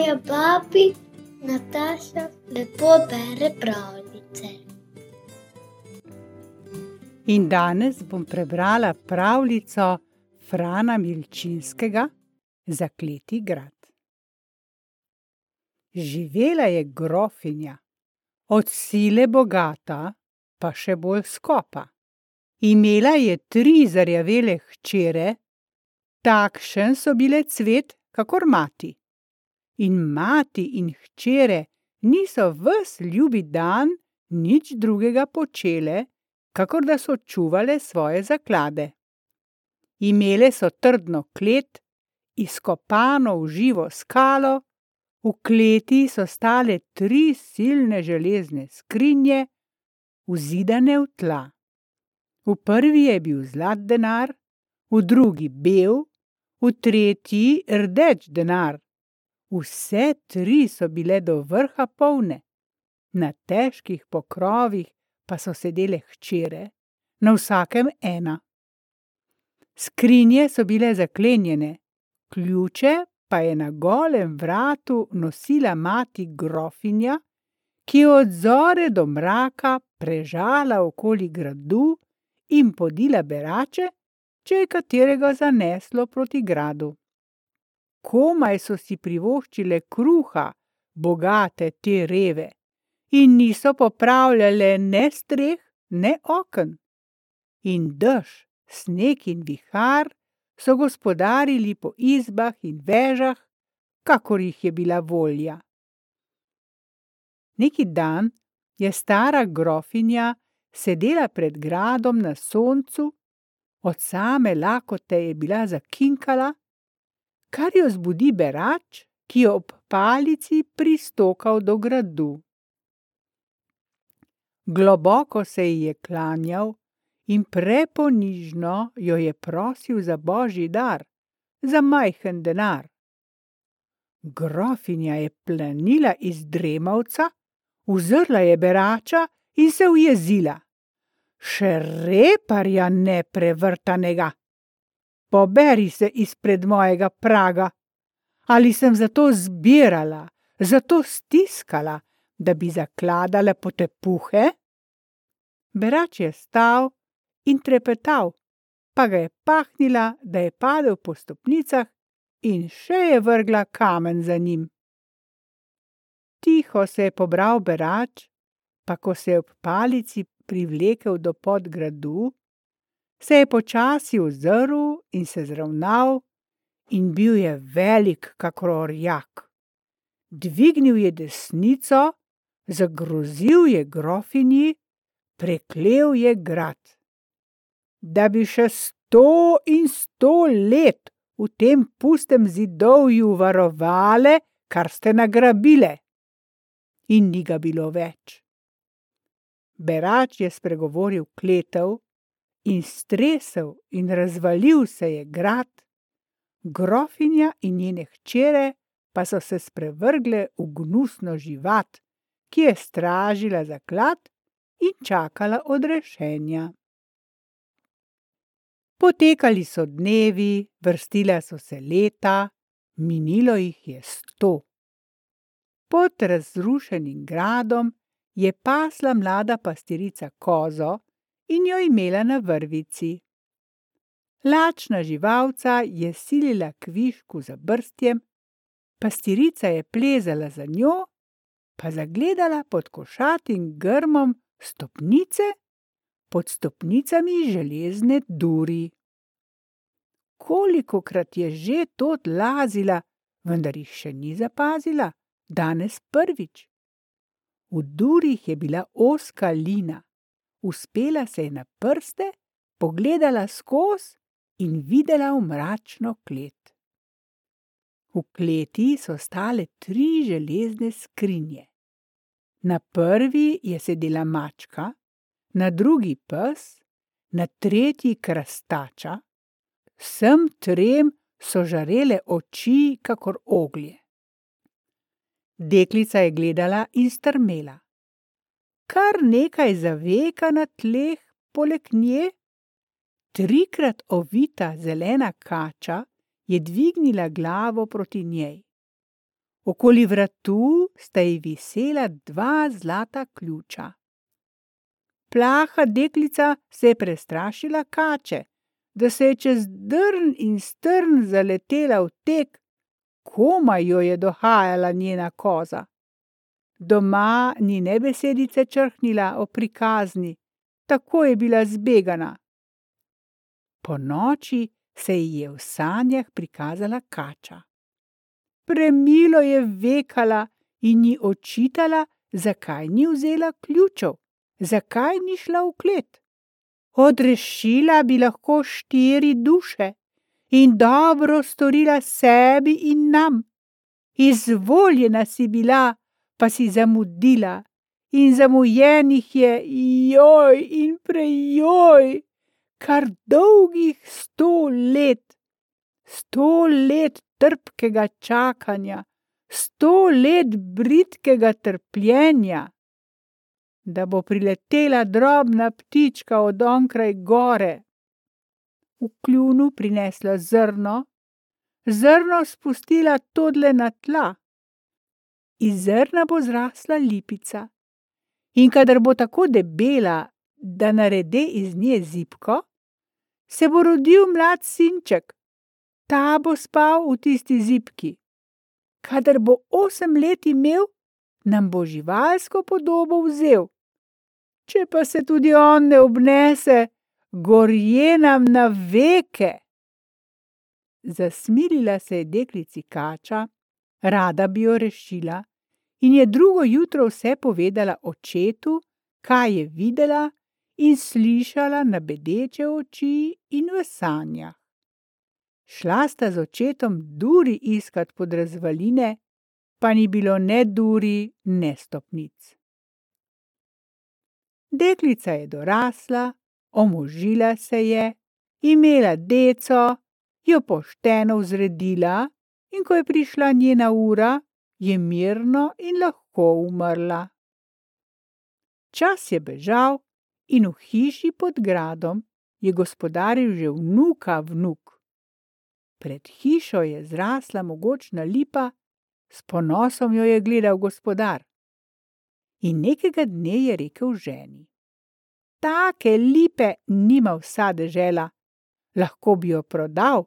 moja babi Nataša lepo bere pravljice. In danes bom prebrala pravljico Frana Milčinskega Zakleti grad. Živela je grofinja, od sile bogata, pa še bolj skopa. Imela je tri zarjavele hčere, takšen so bile cvet, kakor mati. In mati in hčere niso ves ljubi dan nič drugega počele, kakor da so čuvale svoje zaklade. Imele so trdno klet, izkopano v živo skalo, v kleti so stale tri silne železne skrinje, vzidane v tla. V prvi je bil zlat denar, v drugi bel, v tretji rdeč denar. Vse tri so bile do vrha polne, na težkih pokrovih pa so sedele hčere, na vsakem ena. Skrinje so bile zaklenjene, ključe pa je na golem vratu nosila mati grofinja, ki je od zore do mraka prežala okoli gradu in podila berače, če je katerega zaneslo proti gradu. Komaj so si privoščile kruha, bogate te reve, in niso popravljale ne streh, ne oken. In dež, sneg in vihar so gospodarili po izbah in vežah, kakor jih je bila volja. Neki dan je stara grofinja sedela pred gradom na soncu, od same lakote je bila zakinkala, kar jo zbudi berač, ki je ob palici pristokal do gradu. Globoko se ji je klanjal in preponižno jo je prosil za božji dar, za majhen denar. Grofinja je planila iz dremavca, uzrla je berača in se ujezila. Še reparja neprevrtanega! Poberi se izpred mojega praga! Ali sem zato zbirala, zato stiskala, da bi zakladala potepuhe? Berač je stal in trepetal, pa ga je pahnila, da je padel po stopnicah in še je vrgla kamen za njim. Tiho se je pobral berač, pa ko se je ob palici privlekel do pod gradu, se je počasi ozrl in se zravnal, in bil je velik kakor orjak. Dvignil je desnico, zagrozil je grofinji, preklel je grad. Da bi še sto in sto let v tem pustem zidovju varovale, kar ste nagrabile. In ni ga bilo več. Berač je spregovoril kletev in stresel in razvalil se je grad, grofinja in njene hčere pa so se sprevrgle v gnusno živat, ki je stražila zaklad in čakala odrešenja. Potekali so dnevi, vrstila so se leta, minilo jih je sto. Pod razrušenim gradom je pasla mlada pastirica kozo in jo imela na vrvici. Lačna živalca je silila kvišku za brstjem, pastirica je plezala za njo, pa zagledala pod košatim grmom stopnice, pod stopnicami železne duri. Kolikokrat je že tod lazila, vendar jih še ni zapazila, danes prvič. V durih je bila oska lina, uspela se je na prste, pogledala skozi in videla v mračno klet. V kleti so stale tri železne skrinje. Na prvi je sedela mačka, na drugi pes, na tretji krastača, vsem trem so žarele oči, kakor oglje. Deklica je gledala in strmela. Kar nekaj zaveka na tleh poleg nje. Trikrat ovita zelena kača je dvignila glavo proti njej. Okoli vratu sta ji visela dva zlata ključa. Plaha deklica se je prestrašila kače, da se je čez drn in strn zaletela v tek, komaj jo je dohajala njena koza. Doma ni ne besedice črhnila o prikazni, tako je bila zbegana. Po noči se ji je v sanjah prikazala kača. Premilo je vekala in ji očitala, zakaj ni vzela ključev, zakaj ni šla v klet. Odrešila bi lahko štiri duše in dobro storila sebi in nam. Izvoljena si bila, pa si zamudila, in zamujenih je joj in prejoj, kar dolgih sto let. Sto let trpkega čakanja, sto let britkega trpljenja da bo priletela drobna ptička od onkraj gore. V kljunu prinesla zrno, zrno spustila todle na tla. Iz zrna bo zrasla lipica. In kadar bo tako debela, da naredi iz nje zipko, se bo rodil mlad sinček. Ta bo spal v tisti zipki. Kadar bo osem let imel, nam bo živalsko podobo vzel. Če pa se tudi on ne obnese, gorje nam na veke. Zasmilila se je deklici kača, rada bi jo rešila, in je drugo jutro vse povedala očetu, kaj je videla in slišala na bedeče oči in v sanjah. Šla sta z očetom duri iskat pod razvaline, pa ni bilo ne duri, ne stopnic. Deklica je dorasla, omožila se je, imela deco, jo pošteno vzredila, in ko je prišla njena ura, je mirno in lahko umrla. Čas je bežal in v hiši pod gradom je gospodaril že vnuka vnuk. Pred hišo je zrasla mogočna lipa, s ponosom jo je gledal gospodar. In nekega dne je rekel ženi: Take lipe nima vsa dežela, lahko bi jo prodal,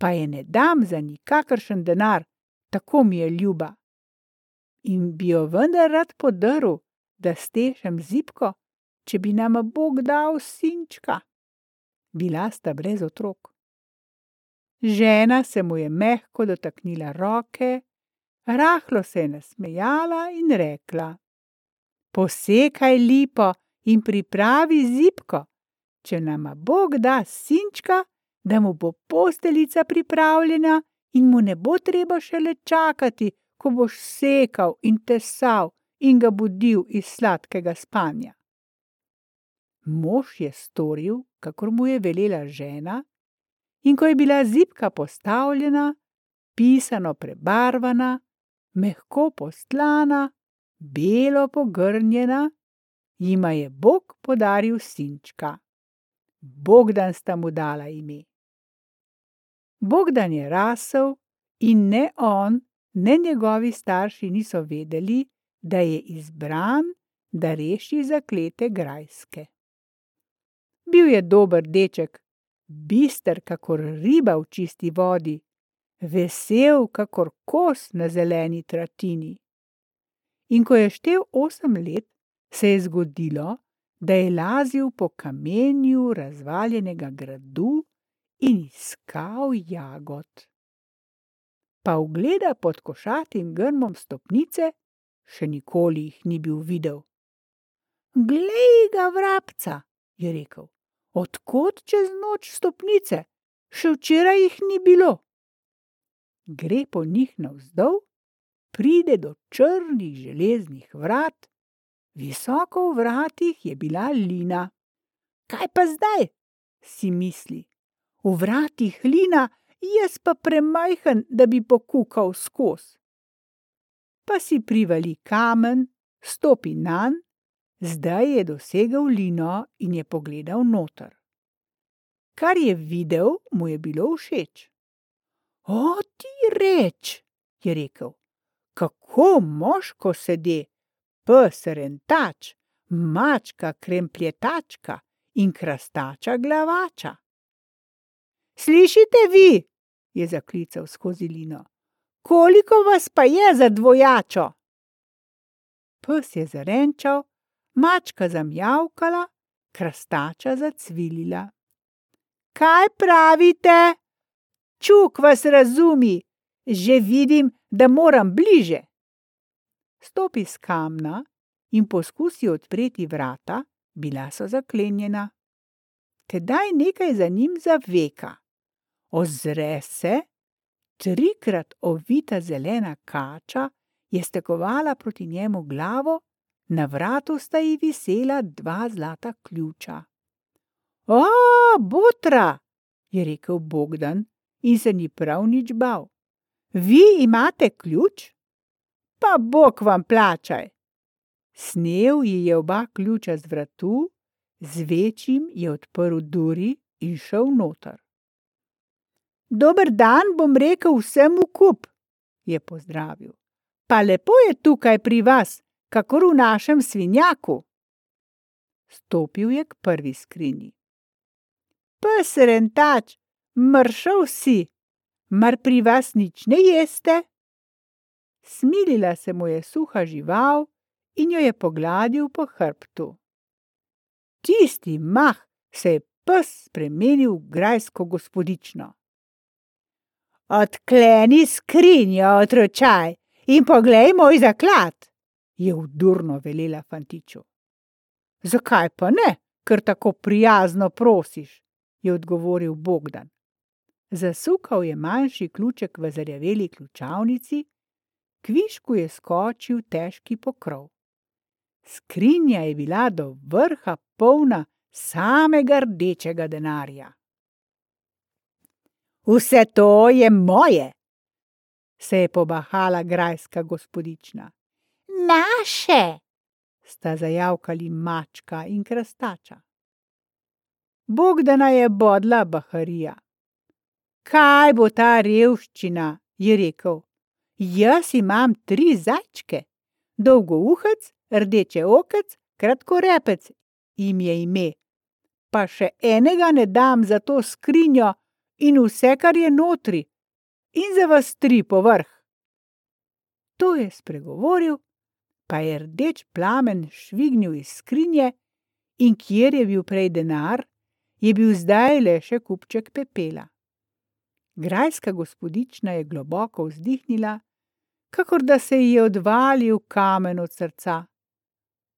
pa je ne dam za nikakršen denar, tako mi je ljuba. In bi jo vendar rad podrl, da stešem zipko, če bi nama Bog dal sinčka. Bila sta brez otrok. Žena se mu je mehko dotaknila roke, rahlo se je nasmejala in rekla: Posekaj lipo in pripravi zipko, če nama Bog da sinčka, da mu bo posteljica pripravljena in mu ne bo treba šele čakati, ko boš sekal in tesal in ga budil iz sladkega spanja. Mož je storil, kakor mu je velela žena, in ko je bila zipka postavljena, pisano prebarvana, mehko postlana, belo pogrnjena, jima je Bog podaril sinčka. Bogdan sta mu dala ime. Bogdan je rasel in ne on, ne njegovi starši niso vedeli, da je izbran, da reši zaklete grajske. Bil je dober deček, bister kakor riba v čisti vodi, vesel kakor kos na zeleni tratini. In ko je štel osem let, se je zgodilo, da je lazil po kamenju razvaljenega gradu in iskal jagod. Pa ugleda pod košatim grmom stopnice, še nikoli jih ni bil videl. Glej ga, vrabca, je rekel, odkot čez noč stopnice, še včeraj jih ni bilo. Gre po njih navzdol, pride do črnih železnih vrat, Visoko v vratih je bila Lina. Kaj pa zdaj? si misli. V vratih Lina, jaz pa premajhen, da bi pokukal skozi. Pa si privali kamen, stopi nan, zdaj je dosegel Lino in je pogledal noter. Kar je videl, mu je bilo všeč. O, ti reč, je rekel, kako moško sedi, pes rentač, mačka krempljetačka in krastača glavača. Slišite vi, je zaklical skozi lino, koliko vas pa je za dvojačo? Pes je zarenčal, mačka zamjavkala, krastača zacvilila. Kaj pravite? Čuk vas razumi, že vidim, da moram bliže. Stopi z kamna in poskusi odpreti vrata, bila so zaklenjena. Tedaj nekaj za njim zaveka. Ozre se, trikrat ovita zelena kača je stekovala proti njemu glavo, na vratu sta ji visela dva zlata ključa. O, botra, je rekel Bogdan in se ni prav nič bal. Vi imate ključ? Pa Bog vam plačaj. Snev ji je oba ključa z vratu, z večjim je odprl duri in šel noter. Dober dan, bom rekel vsemu kup, je pozdravil. Pa lepo je tukaj pri vas, kakor v našem svinjaku. Stopil je k prvi skrinji. Pes rentač, mršav si, mar pri vas nič ne jeste? Smilila se mu je suha žival in jo je pogladil po hrbtu. Tisti mah se je pes spremenil v grajsko gospodično. Odkleni skrinjo, otročaj, in poglej moj zaklad, je vdurno velela fantiču. Zakaj pa ne, ker tako prijazno prosiš, je odgovoril Bogdan. Zasukal je manjši ključek v zarjaveli ključavnici, kvišku je skočil težki pokrov. Skrinja je bila do vrha polna samega rdečega denarja. Vse to je moje, se je pobahala grajska gospodična. Naše, sta zajavkali mačka in krastača. Bogdana je bodla baharija. Kaj bo ta revščina, je rekel. Jaz imam tri zajčke, dolgouhec, rdeče okec, kratkorepec jim je ime. Pa še enega ne dam za to skrinjo in vse, kar je notri, in za vas tri povrh. To je spregovoril, pa je rdeč plamen švignil iz skrinje, in kjer je bil prej denar, je bil zdaj le še kupček pepela. Grajska gospodična je globoko vzdihnila, kakor da se ji je odvalil kamen od srca.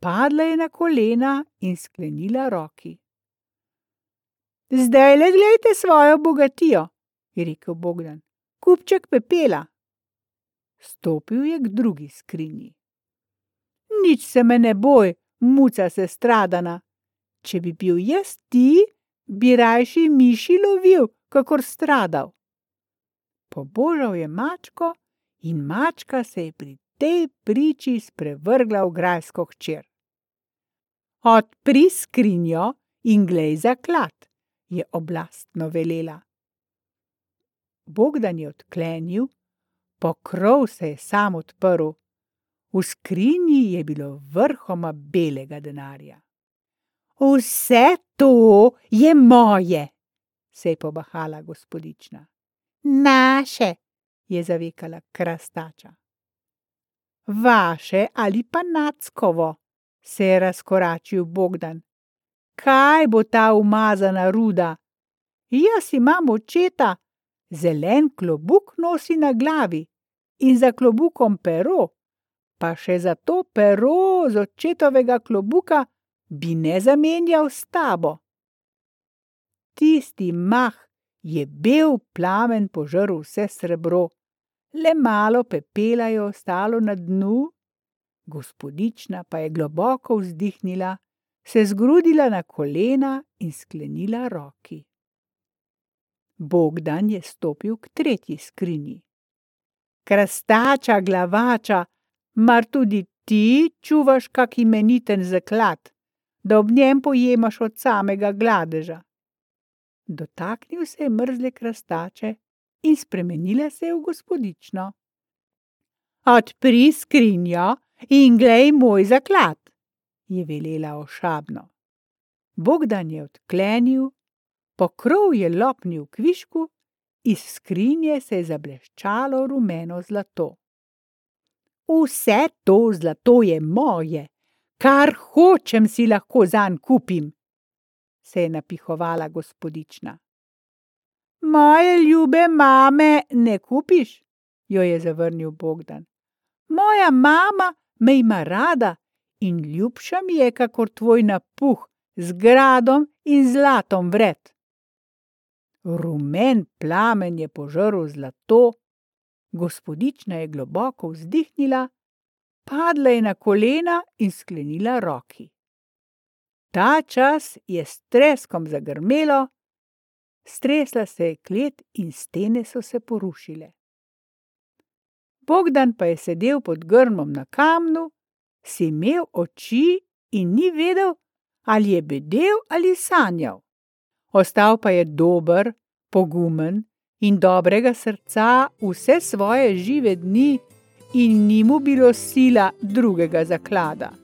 Padla je na kolena in sklenila roki. Zdaj le gledajte svojo bogatijo, je rekel Bogdan kupček pepela. Stopil je k drugi skrinji. Nič se me ne boj, muca se stradana. Če bi bil jaz ti, bi rajši miši lovil, kakor stradal. Pobožal je mačko in mačka se je pri tej priči sprevrgla v grajsko hčer. Odpri skrinjo in glej zaklad, je oblastno velela. Bogdan je odklenil, pokrov se je sam odprl, v skrinji je bilo vrhoma belega denarja. Vse to je moje, se je pobahala gospodična. Naše, je zavekala krastača. Vaše ali pa nackovo, se je razkoračil Bogdan. Kaj bo ta umazana ruda? Jaz imam očeta, zelen klobuk nosi na glavi in za klobukom pero, pa še za to pero z očetovega klobuka bi ne zamenjal s tabo. Tisti mah je bel plamen požrl vse srebro, le malo pepela je ostalo na dnu, gospodična pa je globoko vzdihnila, se zgrudila na kolena in sklenila roki. Bogdan je stopil k tretji skrinji. Krastača, glavača, mar tudi ti čuvaš kak imeniten zaklad, da ob njem pojemaš od samega gladeža? Dotaknil se je mrzle krastače in spremenila se je v gospodično. Odpri skrinjo in glej moj zaklad, je velela ošabno. Bogdan je odklenil, pokrov je lopnil kvišku, iz skrinje se je zableščalo rumeno zlato. Vse to zlato je moje, kar hočem si lahko zanj kupim, se je napihovala gospodična. Moje ljube mame ne kupiš, jo je zavrnil Bogdan. Moja mama me ima rada in ljubša mi je, kakor tvoj napuh z gradom in zlatom vred. Rumen plamen je požrl zlato, gospodična je globoko vzdihnila, padla je na kolena in sklenila roki. Ta čas je s treskom zagrmelo, stresla se je klet in stene so se porušile. Bogdan pa je sedel pod grmom na kamnu, si imel oči in ni vedel, ali je bedel ali sanjal. Ostal pa je dober, pogumen in dobrega srca vse svoje žive dni in ni mu bilo sila drugega zaklada.